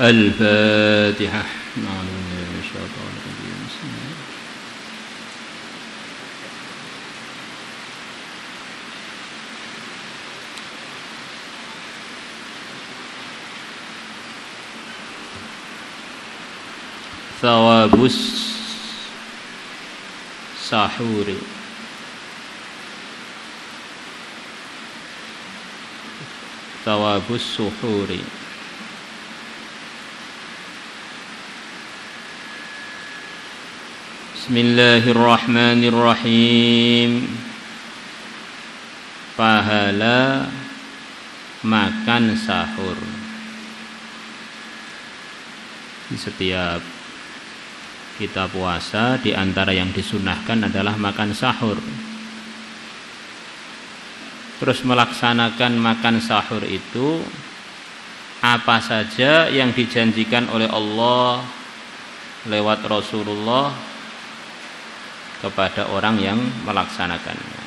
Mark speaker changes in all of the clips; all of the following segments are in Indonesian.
Speaker 1: الفاتحة. معلوم من ثواب السحور. ثواب السحور. Bismillahirrahmanirrahim. Pahala makan sahur. Di setiap kita puasa di antara yang disunahkan adalah makan sahur. Terus melaksanakan makan sahur itu apa saja yang dijanjikan oleh Allah lewat Rasulullah kepada orang yang melaksanakannya.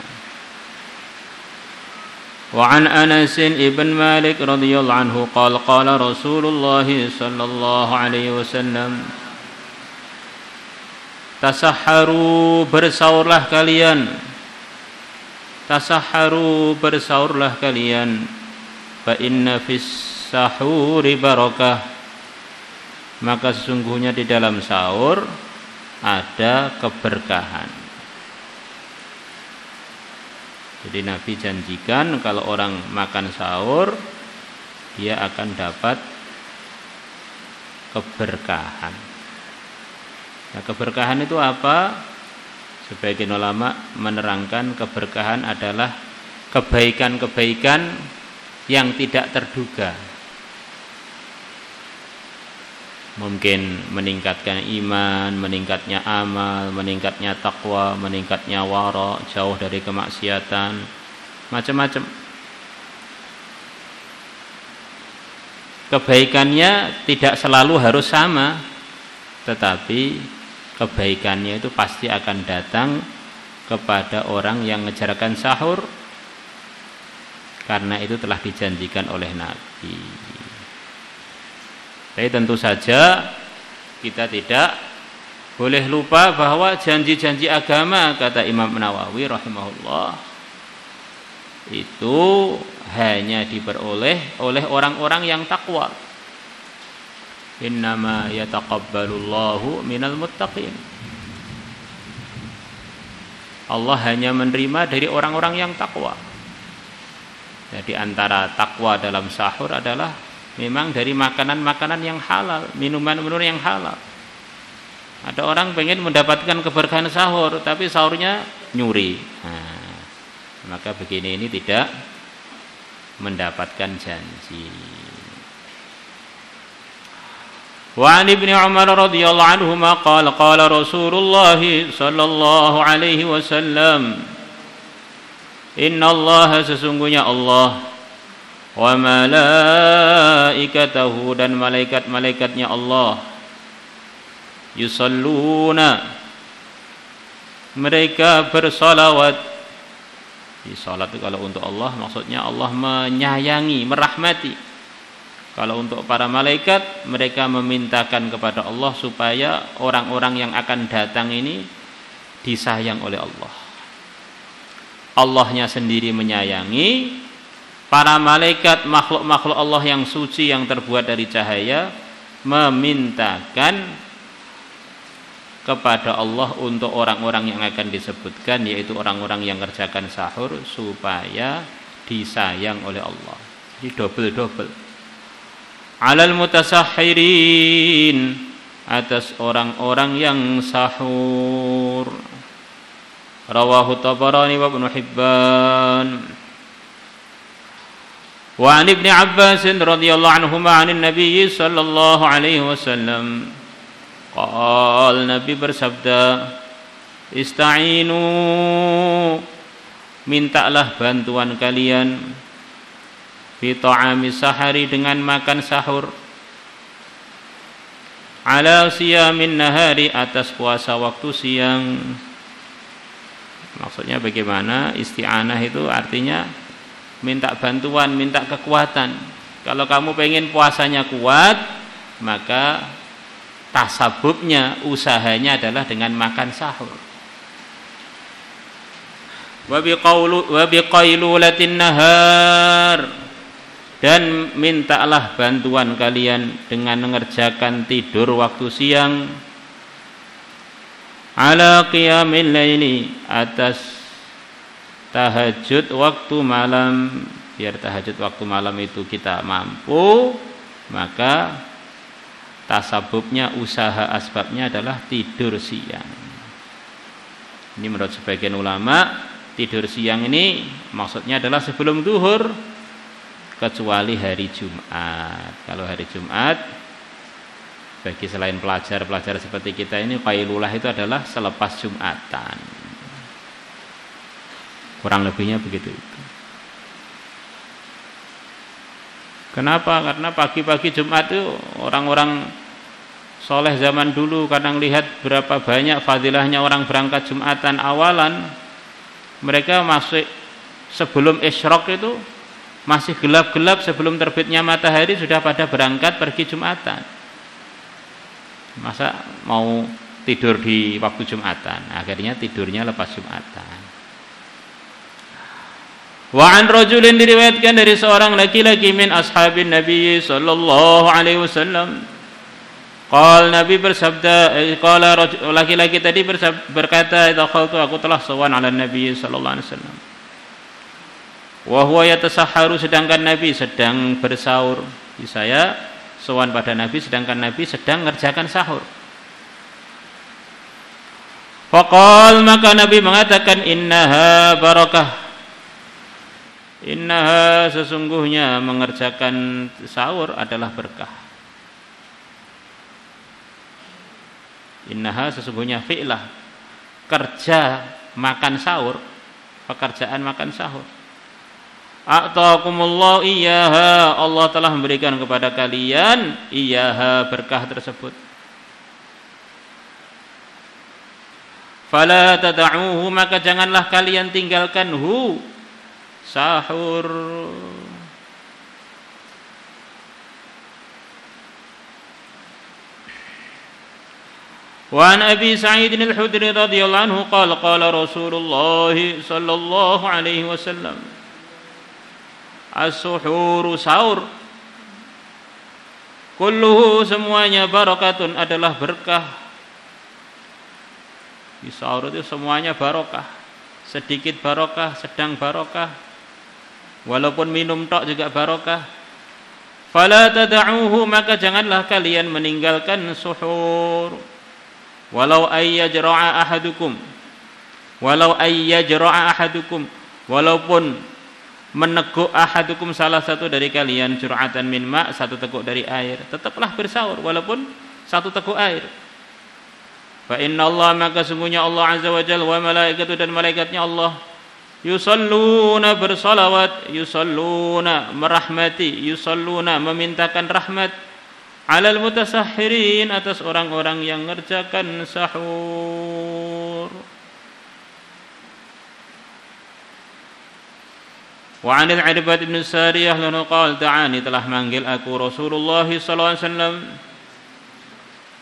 Speaker 1: Wa an Anas ibn Malik radhiyallahu anhu qala qala Rasulullah sallallahu alaihi wasallam Tasahharu bersahurlah kalian. Tasahharu bersahurlah kalian. Fa inna fis sahuri maka sesungguhnya di dalam sahur ada keberkahan. Jadi Nabi janjikan kalau orang makan sahur dia akan dapat keberkahan. Nah, keberkahan itu apa? Sebagian ulama menerangkan keberkahan adalah kebaikan-kebaikan yang tidak terduga mungkin meningkatkan iman, meningkatnya amal, meningkatnya takwa, meningkatnya wara, jauh dari kemaksiatan, macam-macam. Kebaikannya tidak selalu harus sama, tetapi kebaikannya itu pasti akan datang kepada orang yang mengejarkan sahur karena itu telah dijanjikan oleh Nabi. Tapi tentu saja kita tidak boleh lupa bahwa janji-janji agama kata Imam Nawawi rahimahullah itu hanya diperoleh oleh orang-orang yang takwa. Innama yataqabbalullahu minal muttaqin. Allah hanya menerima dari orang-orang yang takwa. Jadi antara takwa dalam sahur adalah memang dari makanan-makanan yang halal, minuman-minuman yang halal. Ada orang pengen mendapatkan keberkahan sahur, tapi sahurnya nyuri. Nah, maka begini ini tidak mendapatkan janji. An ibni Umar radhiyallahu anhu qala qala Rasulullah sallallahu alaihi wasallam Inna Allah sesungguhnya Allah wa malaikatahu dan malaikat-malaikatnya Allah. Yusalluna. Mereka bersalawat di salat itu kalau untuk Allah maksudnya Allah menyayangi merahmati. Kalau untuk para malaikat mereka memintakan kepada Allah supaya orang-orang yang akan datang ini disayang oleh Allah. Allahnya sendiri menyayangi para malaikat makhluk-makhluk Allah yang suci yang terbuat dari cahaya memintakan kepada Allah untuk orang-orang yang akan disebutkan yaitu orang-orang yang kerjakan sahur supaya disayang oleh Allah. Jadi double-double. Alal mutasahhirin atas orang-orang yang sahur. Rawahu Tabarani wa Ibnu Hibban. وعن ابن عباس رضي الله عنهما عن النبي صلى الله عليه وسلم قال Nabi bersabda Ista'inu Mintalah bantuan kalian Fi ta'ami sahari dengan makan sahur Ala siyamin nahari atas puasa waktu siang Maksudnya bagaimana isti'anah itu artinya minta bantuan, minta kekuatan. Kalau kamu pengen puasanya kuat, maka tasabubnya usahanya adalah dengan makan sahur. Dan mintalah bantuan kalian dengan mengerjakan tidur waktu siang. Ala qiyamil laili atas tahajud waktu malam biar tahajud waktu malam itu kita mampu maka tasabubnya usaha asbabnya adalah tidur siang ini menurut sebagian ulama tidur siang ini maksudnya adalah sebelum duhur kecuali hari Jumat. Kalau hari Jumat bagi selain pelajar-pelajar seperti kita ini qailulah itu adalah selepas Jumatan. Kurang lebihnya begitu itu. Kenapa? Karena pagi-pagi Jumat itu orang-orang soleh zaman dulu kadang lihat berapa banyak fadilahnya orang berangkat Jumatan awalan mereka masih sebelum isyrok itu masih gelap-gelap sebelum terbitnya matahari sudah pada berangkat pergi Jumatan. Masa mau tidur di waktu Jumatan, akhirnya tidurnya lepas Jumatan. Wa an rajulin diriwayatkan dari seorang laki-laki min ashabin Nabi sallallahu alaihi wasallam Qal Nabi bersabda, eh, qala laki-laki tadi berkata, "Dakhaltu aku telah sowan ala Nabi sallallahu alaihi wasallam." Wa huwa yatasahharu sedangkan Nabi sedang bersaur. Di saya sowan pada Nabi sedangkan Nabi sedang mengerjakan sahur. Faqal maka Nabi mengatakan innaha barakah. Innaha sesungguhnya mengerjakan sahur adalah berkah. Innaha sesungguhnya fi'lah kerja makan sahur, pekerjaan makan sahur. A'taakumullah iyyaha Allah telah memberikan kepada kalian iyyaha berkah tersebut. Fala tad'uhu maka janganlah kalian tinggalkan hu sahur وعن أبي سعيد الحدري رضي الله عنه قال قال رسول الله صلى الله عليه وسلم السحور sahur kulluhu semuanya barakatun adalah berkah di sahur itu semuanya barokah sedikit barokah sedang barokah walaupun minum tok juga barokah. Fala tada'uhu maka janganlah kalian meninggalkan suhur. Walau ayyajra'a ahadukum. Walau ayyajra'a ahadukum. Walaupun meneguk ahadukum salah satu dari kalian curhatan min ma satu teguk dari air tetaplah bersahur walaupun satu teguk air. Fa inna Allah maka sungguhnya Allah azza wa jalla wa malaikatu dan malaikatnya Allah yusalluna bersalawat yusalluna merahmati yusalluna memintakan rahmat alal mutasahhirin atas orang-orang yang ngerjakan sahur Wa 'anil 'Irbad bin Sariyah lana qala ta'ani telah manggil aku Rasulullah sallallahu alaihi wasallam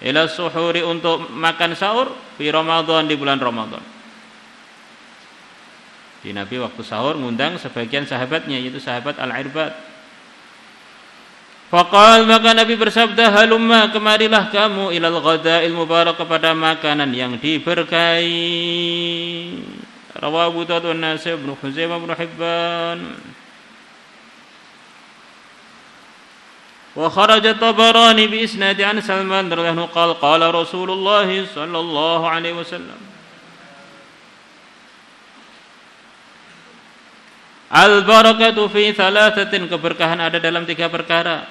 Speaker 1: ila suhuri untuk makan sahur di Ramadan di bulan Ramadan. Di Nabi waktu sahur ngundang sebagian sahabatnya yaitu sahabat Al-Irbad Faqal maka Nabi bersabda halumma kemarilah kamu ilal ghadail mubarak kepada makanan yang diberkahi. Rawahu Abu Dawud wa Nasai bin Huzaimah bin Hibban. Wa kharaja Tabarani bi isnadi an Salman radhiyallahu anhu qala qala Rasulullah sallallahu alaihi wasallam Al barakatu fi thalathatin keberkahan ada dalam tiga perkara.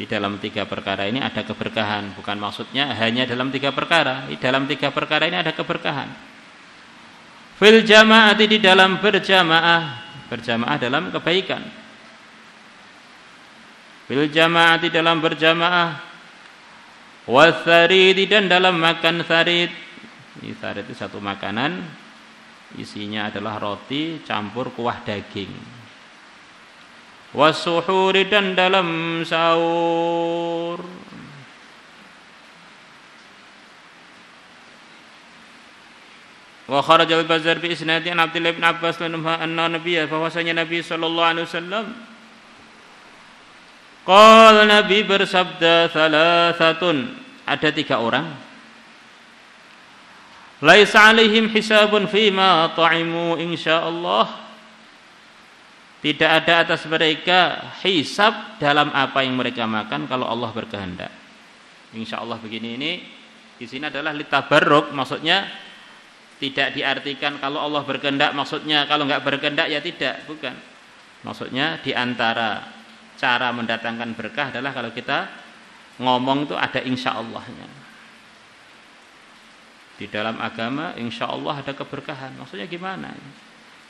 Speaker 1: Di dalam tiga perkara ini ada keberkahan, bukan maksudnya hanya dalam tiga perkara. Di dalam tiga perkara ini ada keberkahan. Fil jamaati di dalam berjamaah, berjamaah dalam kebaikan. Fil jamaati dalam berjamaah, wasaridi dan dalam makan sarid. Ini sarid itu satu makanan, isinya adalah roti campur kuah daging. Wasuhuri dan dalam sahur. Wa kharaja al-Bazzar bi isnadi an Abdullah bin Abbas anna nabiyya bahwasanya Nabi sallallahu alaihi wasallam Qal Nabi bersabda thalathatun. Ada tiga orang Laisa alaihim hisabun fima ta'imu insyaallah Tidak ada atas mereka hisab dalam apa yang mereka makan kalau Allah berkehendak. Insyaallah begini ini di sini adalah litabarruk maksudnya tidak diartikan kalau Allah berkehendak maksudnya kalau nggak berkehendak ya tidak, bukan. Maksudnya di antara cara mendatangkan berkah adalah kalau kita ngomong itu ada insya Allahnya. Di dalam agama insya Allah ada keberkahan. Maksudnya gimana?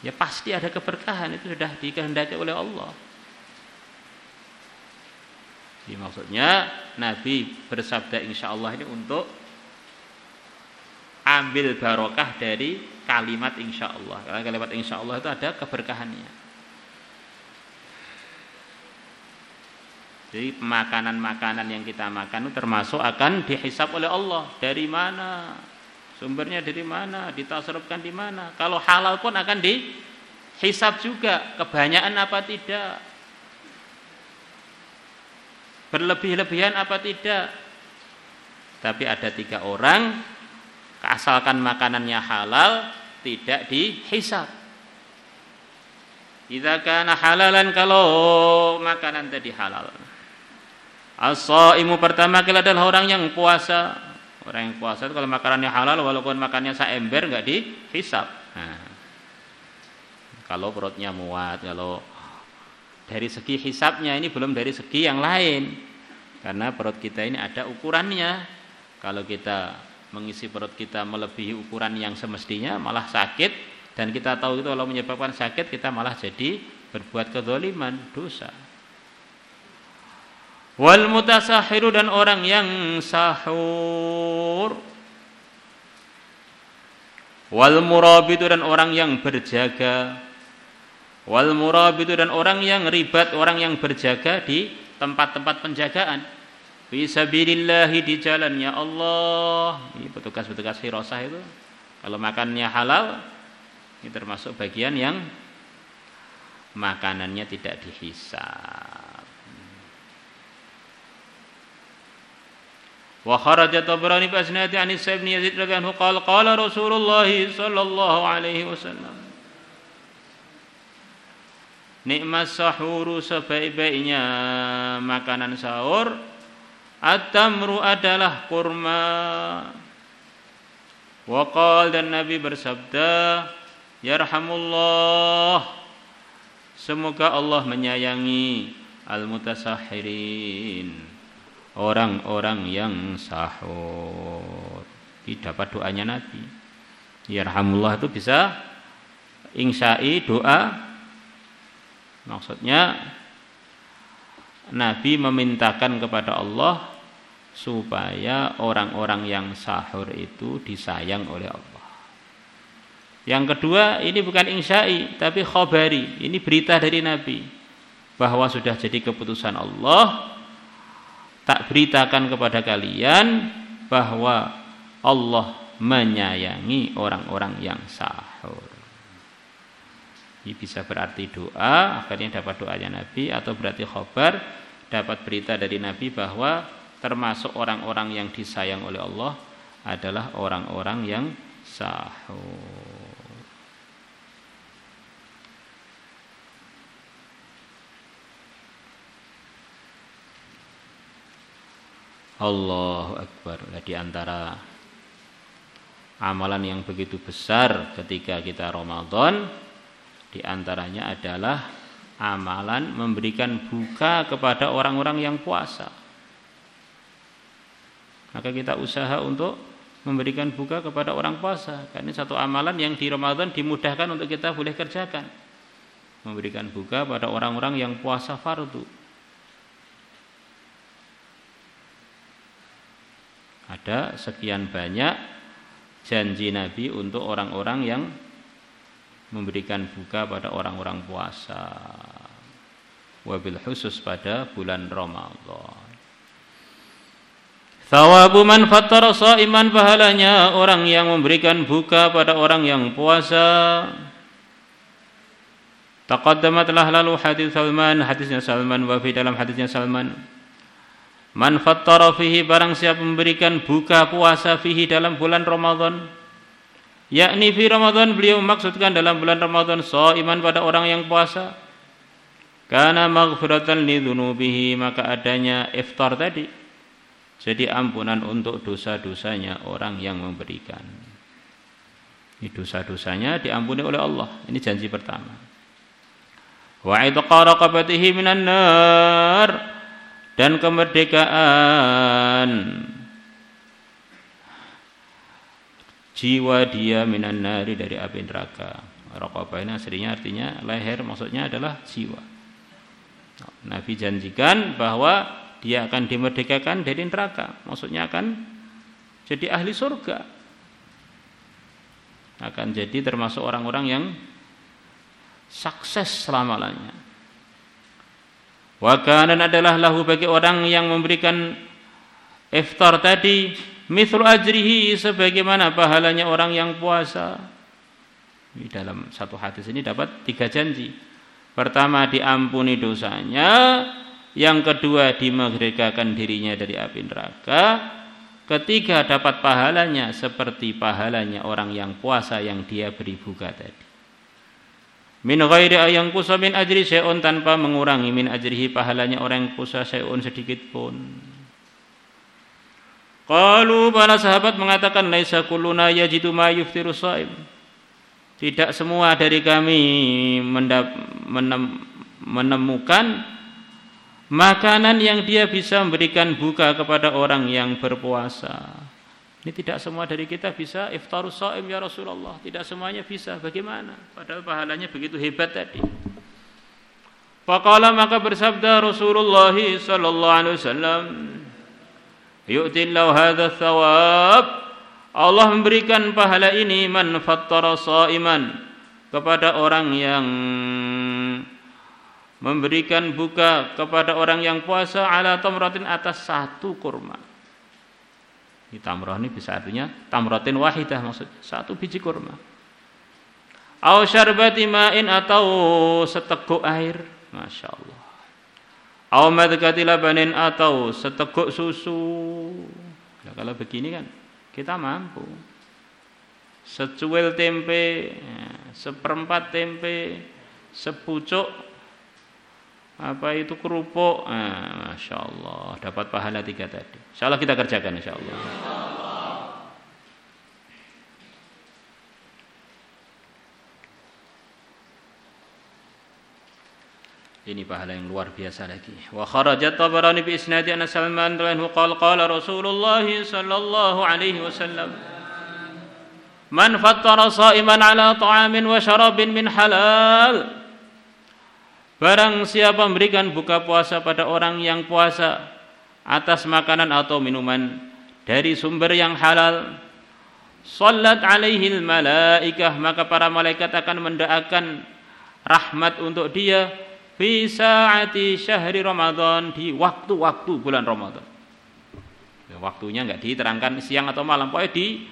Speaker 1: Ya pasti ada keberkahan itu sudah dikehendaki oleh Allah. Jadi maksudnya Nabi bersabda insya Allah ini untuk ambil barokah dari kalimat insya Allah. Karena kalimat insya Allah itu ada keberkahannya. Jadi makanan-makanan yang kita makan itu termasuk akan dihisap oleh Allah. Dari mana? Sumbernya dari mana? Ditasarufkan di mana? Kalau halal pun akan dihisap juga. Kebanyakan apa tidak? Berlebih-lebihan apa tidak? Tapi ada tiga orang asalkan makanannya halal tidak dihisap. Jika kana halalan kalau makanan tadi halal. As-shaimu pertama kali adalah orang yang puasa. Orang yang puasa itu kalau makanannya halal walaupun makannya seember enggak dihisap. Nah, kalau perutnya muat, kalau dari segi hisapnya ini belum dari segi yang lain. Karena perut kita ini ada ukurannya. Kalau kita mengisi perut kita melebihi ukuran yang semestinya malah sakit dan kita tahu itu kalau menyebabkan sakit kita malah jadi berbuat kedoliman dosa wal mutasahiru dan orang yang sahur wal murabitu dan orang yang berjaga wal murabitu dan orang yang ribat orang yang berjaga di tempat-tempat penjagaan Fisabilillahi di jalannya Allah. Ini petugas-petugas firasah itu. Kalau makannya halal, ini termasuk bagian yang makanannya tidak dihisab. Wa kharaja Tabrani bi asnadi an Ibn Yazid radhiyallahu qala qala Rasulullah sallallahu alaihi wasallam Nikmat sahuru sebaik-baiknya makanan sahur At-tamru adalah kurma. Waqal dan Nabi bersabda, Yarhamullah. Semoga Allah menyayangi al-mutasahirin. Orang-orang yang sahur. Ini dapat doanya Nabi. Yarhamullah itu bisa insya'i doa. Maksudnya Nabi memintakan kepada Allah supaya orang-orang yang sahur itu disayang oleh Allah. Yang kedua, ini bukan insya'i tapi khobari. Ini berita dari Nabi bahwa sudah jadi keputusan Allah tak beritakan kepada kalian bahwa Allah menyayangi orang-orang yang sahur. Ini bisa berarti doa, akhirnya dapat doanya Nabi atau berarti khobar dapat berita dari Nabi bahwa termasuk orang-orang yang disayang oleh Allah adalah orang-orang yang sahur. Allahu Akbar. Nah, di antara amalan yang begitu besar ketika kita Ramadan di antaranya adalah amalan memberikan buka kepada orang-orang yang puasa. Maka kita usaha untuk memberikan buka kepada orang puasa. Karena ini satu amalan yang di Ramadan dimudahkan untuk kita boleh kerjakan. Memberikan buka pada orang-orang yang puasa fardu. Ada sekian banyak janji Nabi untuk orang-orang yang memberikan buka pada orang-orang puasa. wabil khusus pada bulan Ramadan. Thawabu man fattara iman pahalanya orang yang memberikan buka pada orang yang puasa. Taqaddamat telah lalu hadis Salman, hadisnya Salman wa fi dalam hadisnya Salman. Man fattara fihi barang siapa memberikan buka puasa fihi dalam bulan Ramadan. Yakni fi Ramadan beliau maksudkan dalam bulan Ramadan iman pada orang yang puasa. Karena maghfiratan li dzunubihi maka adanya iftar tadi jadi ampunan untuk dosa-dosanya orang yang memberikan. Ini dosa-dosanya diampuni oleh Allah. Ini janji pertama. Wa idqa raqabatihi minan nar dan kemerdekaan jiwa dia minan nari dari api neraka. Raqabah ini aslinya artinya leher maksudnya adalah jiwa. Nabi janjikan bahwa dia akan dimerdekakan dari neraka maksudnya akan jadi ahli surga akan jadi termasuk orang-orang yang sukses selama-lamanya wakanan adalah lahu bagi orang yang memberikan iftar tadi mithlu ajrihi sebagaimana pahalanya orang yang puasa. Di dalam satu hadis ini dapat tiga janji. Pertama diampuni dosanya. Yang kedua dimerdekakan dirinya dari api neraka, ketiga dapat pahalanya seperti pahalanya orang yang puasa yang dia beri buka tadi. Min ghairi ayang kusa min ajri tanpa mengurangi min ajrihi pahalanya orang yang syai'un sedikit pun. Qalu para sahabat mengatakan laisa kulluna yajidu ma yuftiru shaim. Tidak semua dari kami menemukan makanan yang dia bisa memberikan buka kepada orang yang berpuasa. Ini tidak semua dari kita bisa iftarus shaim ya Rasulullah. Tidak semuanya bisa. Bagaimana? Padahal pahalanya begitu hebat tadi. Faqala maka bersabda Rasulullah sallallahu alaihi wasallam, "Yu'tillahu hadha thawab." Allah memberikan pahala ini man fattara shaiman kepada orang yang memberikan buka kepada orang yang puasa ala tamratin atas satu kurma. Ini tamrah ini bisa artinya tamratin wahidah maksud satu biji kurma. Au syarbati ma'in atau seteguk air, Masya Allah. Au madkati labanin atau seteguk susu. Ya, kalau begini kan kita mampu. Secuil tempe, ya, seperempat tempe, sepucuk apa itu kerupuk? Nah, Masya Allah dapat pahala tiga tadi. Insya Allah kita kerjakan Insya Allah Ini pahala yang luar biasa lagi. Wa kharajat Tabarani bi isnadi Anas Salman radhiyallahu qala qala Rasulullah sallallahu alaihi wasallam Man fattara sa'iman ala ta'amin wa syarabin min halal Barang siapa memberikan buka puasa pada orang yang puasa atas makanan atau minuman dari sumber yang halal, salat alaihi malaikah maka para malaikat akan mendoakan rahmat untuk dia fi saati syahri Ramadan di waktu-waktu bulan Ramadan. Ya, waktunya enggak diterangkan siang atau malam, pokoknya di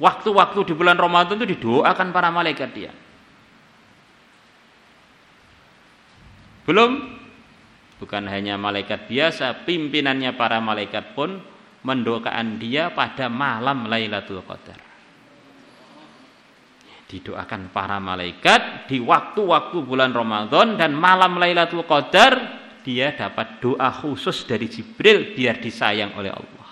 Speaker 1: waktu-waktu di bulan Ramadan itu didoakan para malaikat dia. Belum bukan hanya malaikat biasa, pimpinannya para malaikat pun mendoakan dia pada malam Lailatul Qadar. Didoakan para malaikat di waktu-waktu bulan Ramadan dan malam Lailatul Qadar dia dapat doa khusus dari Jibril biar disayang oleh Allah.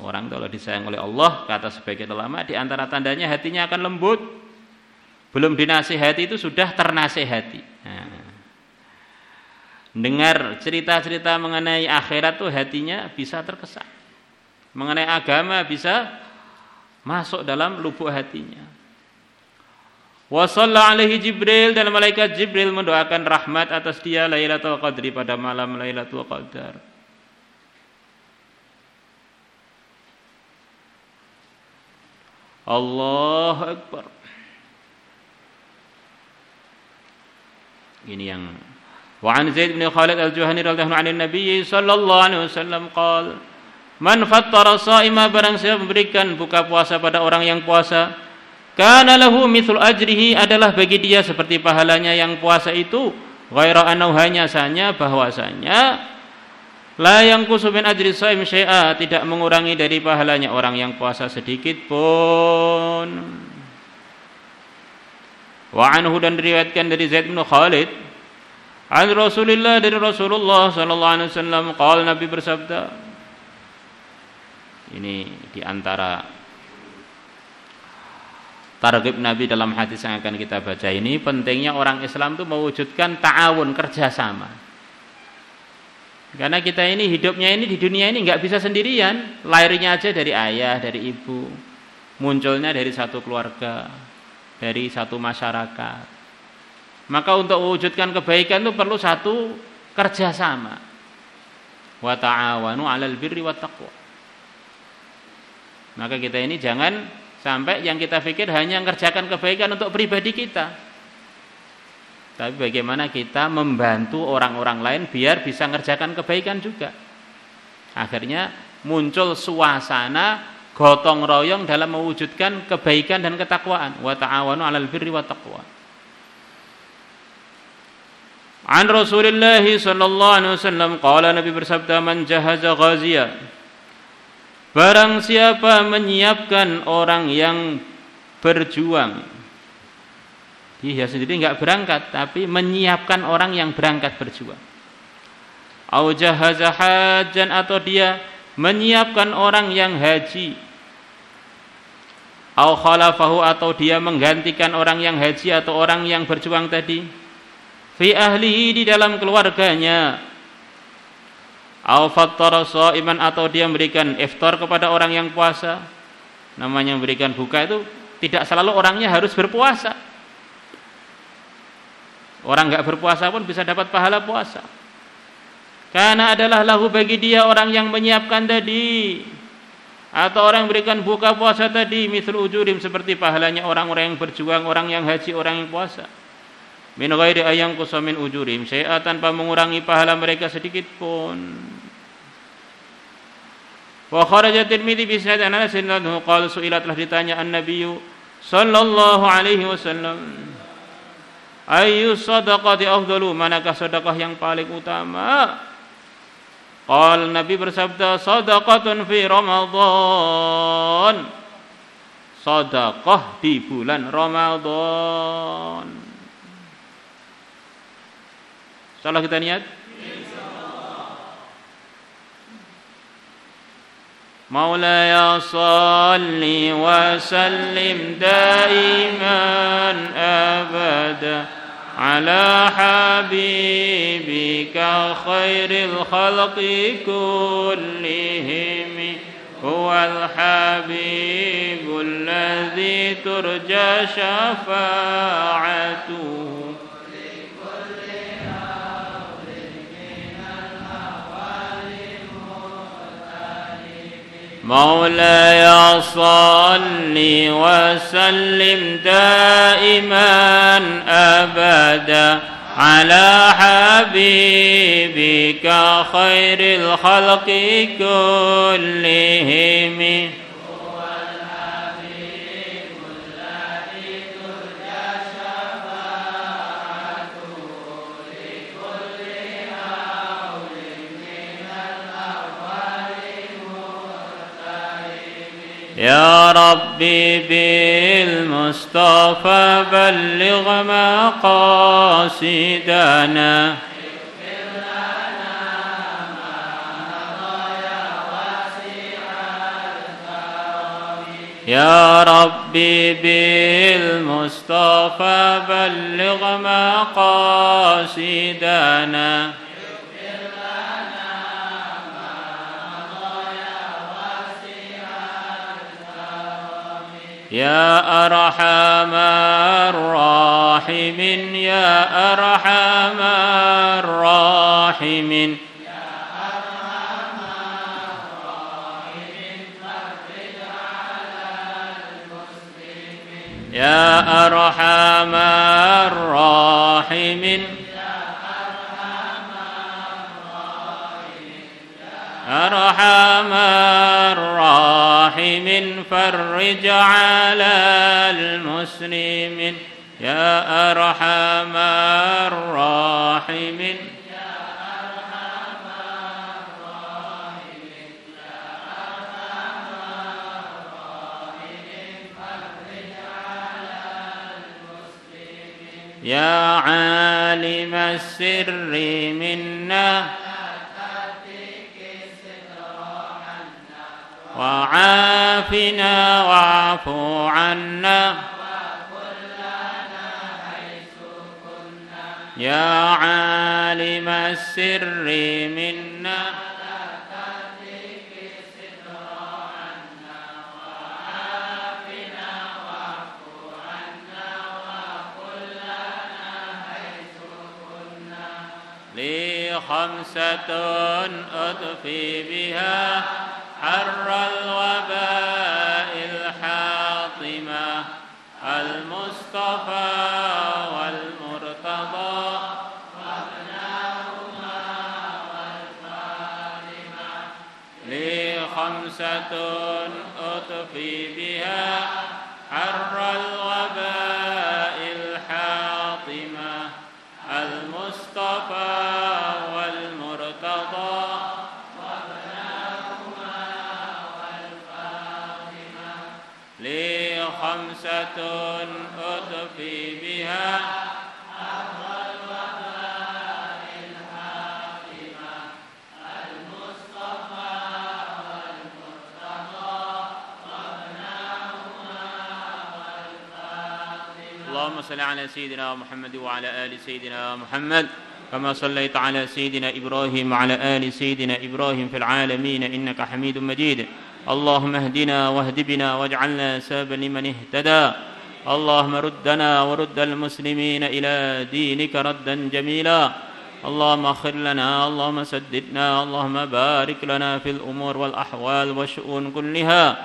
Speaker 1: Orang kalau disayang oleh Allah, kata sebagian ulama, di antara tandanya hatinya akan lembut, belum dinasihati itu sudah ternasihati. Nah. Dengar cerita-cerita mengenai akhirat tuh hatinya bisa terkesan. Mengenai agama bisa masuk dalam lubuk hatinya. Wa alaihi Jibril dan malaikat Jibril mendoakan rahmat atas dia Lailatul Qadri pada malam Lailatul Qadar. Allah Akbar. ini yang Wa an Zaid bin Khalid Al-Juhani radhiyallahu anhu Nabi sallallahu alaihi wasallam qol Man fattara sha'ima barang siapa memberikan buka puasa pada orang yang puasa kana lahu mithlu ajrihi adalah bagi dia seperti pahalanya yang puasa itu ghaira anau hanya sanya bahwasanya la yang kusubin ajri shaim syai'a tidak mengurangi dari pahalanya orang yang puasa sedikit pun. Wa anhu dan diriwayatkan dari Zaid bin Khalid An Rasulillah dari Rasulullah sallallahu alaihi wasallam qala Nabi bersabda Ini di antara targib Nabi dalam hadis yang akan kita baca ini pentingnya orang Islam itu mewujudkan ta'awun kerjasama. Karena kita ini hidupnya ini di dunia ini nggak bisa sendirian, lahirnya aja dari ayah, dari ibu, munculnya dari satu keluarga, dari satu masyarakat. Maka untuk mewujudkan kebaikan itu perlu satu kerjasama. Wa ta'awanu 'alal birri wat taqwa. Maka kita ini jangan sampai yang kita pikir hanya mengerjakan kebaikan untuk pribadi kita. Tapi bagaimana kita membantu orang-orang lain biar bisa mengerjakan kebaikan juga. Akhirnya muncul suasana gotong royong dalam mewujudkan kebaikan dan ketakwaan. Wa ta'awanu 'alal birri wat taqwa. An Rasulullah sallallahu alaihi wasallam qala Nabi bersabda man jahaza ghaziya Barang siapa menyiapkan orang yang berjuang Dia sendiri nggak berangkat Tapi menyiapkan orang yang berangkat berjuang Au hajan atau dia menyiapkan orang yang haji Au khalafahu atau dia menggantikan orang yang haji atau orang yang berjuang tadi Fi ahlihi di dalam keluarganya Au fattara iman atau dia memberikan iftar kepada orang yang puasa. Namanya memberikan buka itu tidak selalu orangnya harus berpuasa. Orang nggak berpuasa pun bisa dapat pahala puasa. Karena adalah lahu bagi dia orang yang menyiapkan tadi atau orang yang memberikan buka puasa tadi misal ujurim seperti pahalanya orang-orang yang berjuang, orang yang haji, orang yang puasa. Min ghairi ayang kusamin ujurim syai'a tanpa mengurangi pahala mereka sedikit pun. Wa kharaja Tirmidzi bi sanad Anas anhu qala su'ilat telah ditanya an-nabiy sallallahu alaihi wasallam ayu sadaqati afdalu manakah sedekah yang paling utama Qal Nabi bersabda sadaqatun fi Ramadan sedekah di bulan Ramadan Salah kita niat مولاي صل وسلم دائما ابدا على حبيبك خير الخلق كلهم. هو الحبيب الذي ترجى شفاعته. مولاي صل وسلم دائما أبدا على حبيبك خير الخلق كلهم. يا ربي بالمصطفى بلغ مقاصدنا. يا ربي بالمصطفى بلغ مقاصدنا. يا أرحم الراحمين يا أرحم الراحمين. يا أرحم الراحمين. فرج على المسلمين يا أرحم الراحمين يا عالم السر منا وعافنا واعف عنا. يا عالم السر منا. لي خمسة أطفي بها. حر الوباء الحاطمة المصطفى والمرتضى. لي خمسة أطفي بها حر الوباء أطفي بها. اللهم صل على سيدنا محمد وعلى آل سيدنا محمد كما صليت على سيدنا إبراهيم وعلى آل سيدنا إبراهيم في العالمين إنك حميد مجيد. اللهم اهدنا واهد بنا واجعلنا سببا لمن اهتدى. اللهم ردنا ورد المسلمين إلى دينك ردا جميلا. اللهم اخر لنا اللهم سددنا اللهم بارك لنا في الأمور والأحوال والشؤون كلها.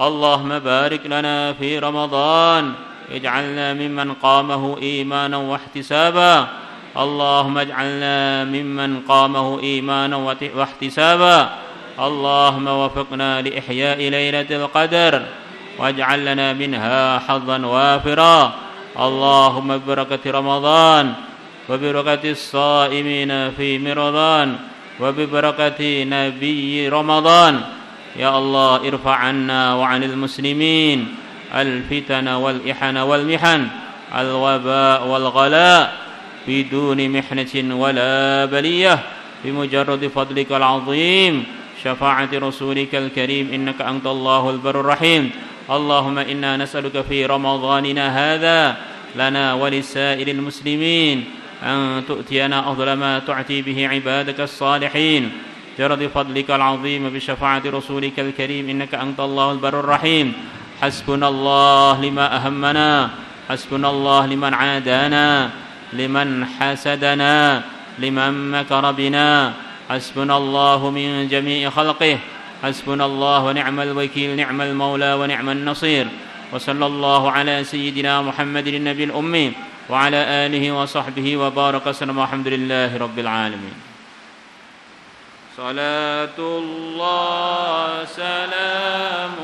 Speaker 1: اللهم بارك لنا في رمضان. اجعلنا ممن قامه إيمانا واحتسابا. اللهم اجعلنا ممن قامه إيمانا واحتسابا. اللهم وفقنا لإحياء ليلة القدر واجعل لنا منها حظا وافرا. اللهم ببركة رمضان وببركة الصائمين في رمضان وببركة نبي رمضان. يا الله ارفع عنا وعن المسلمين الفتن والإحن والمحن الوباء والغلاء بدون محنة ولا بلية بمجرد فضلك العظيم. شفاعة رسولك الكريم إنك أنت الله البر الرحيم. اللهم إنا نسألك في رمضاننا هذا لنا ولسائر المسلمين أن تؤتينا أفضل ما تعتي به عبادك الصالحين. جرد فضلك العظيم بشفاعة رسولك الكريم إنك أنت الله البر الرحيم. حسبنا الله لما أهمنا حسبنا الله لمن عادانا لمن حسدنا لمن مكر بنا. حسبنا الله من جميع خلقه حسبنا الله ونعم الوكيل نعم المولى ونعم النصير وصلى الله على سيدنا محمد النبي الأمي وعلى آله وصحبه وبارك وسلم والحمد لله رب العالمين. صلاة الله سلام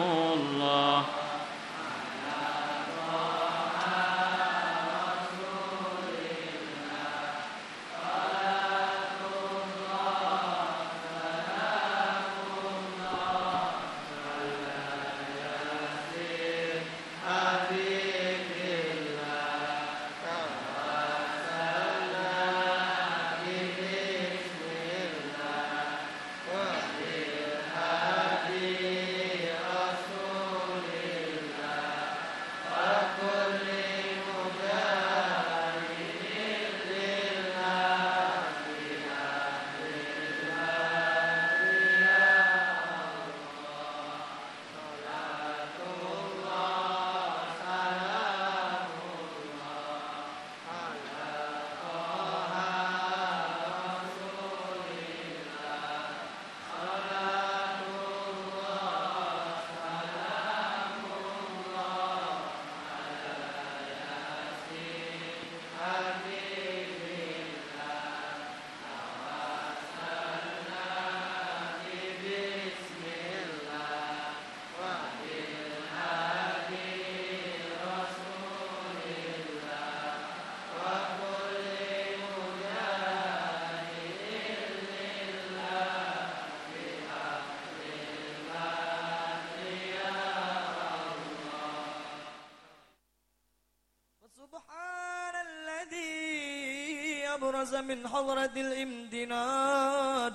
Speaker 2: أبرز من حضرة الامتنان.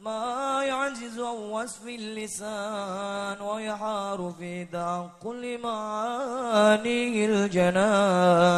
Speaker 2: ما يعجز عن وصف اللسان ويحار في تعقل معاني الجنان.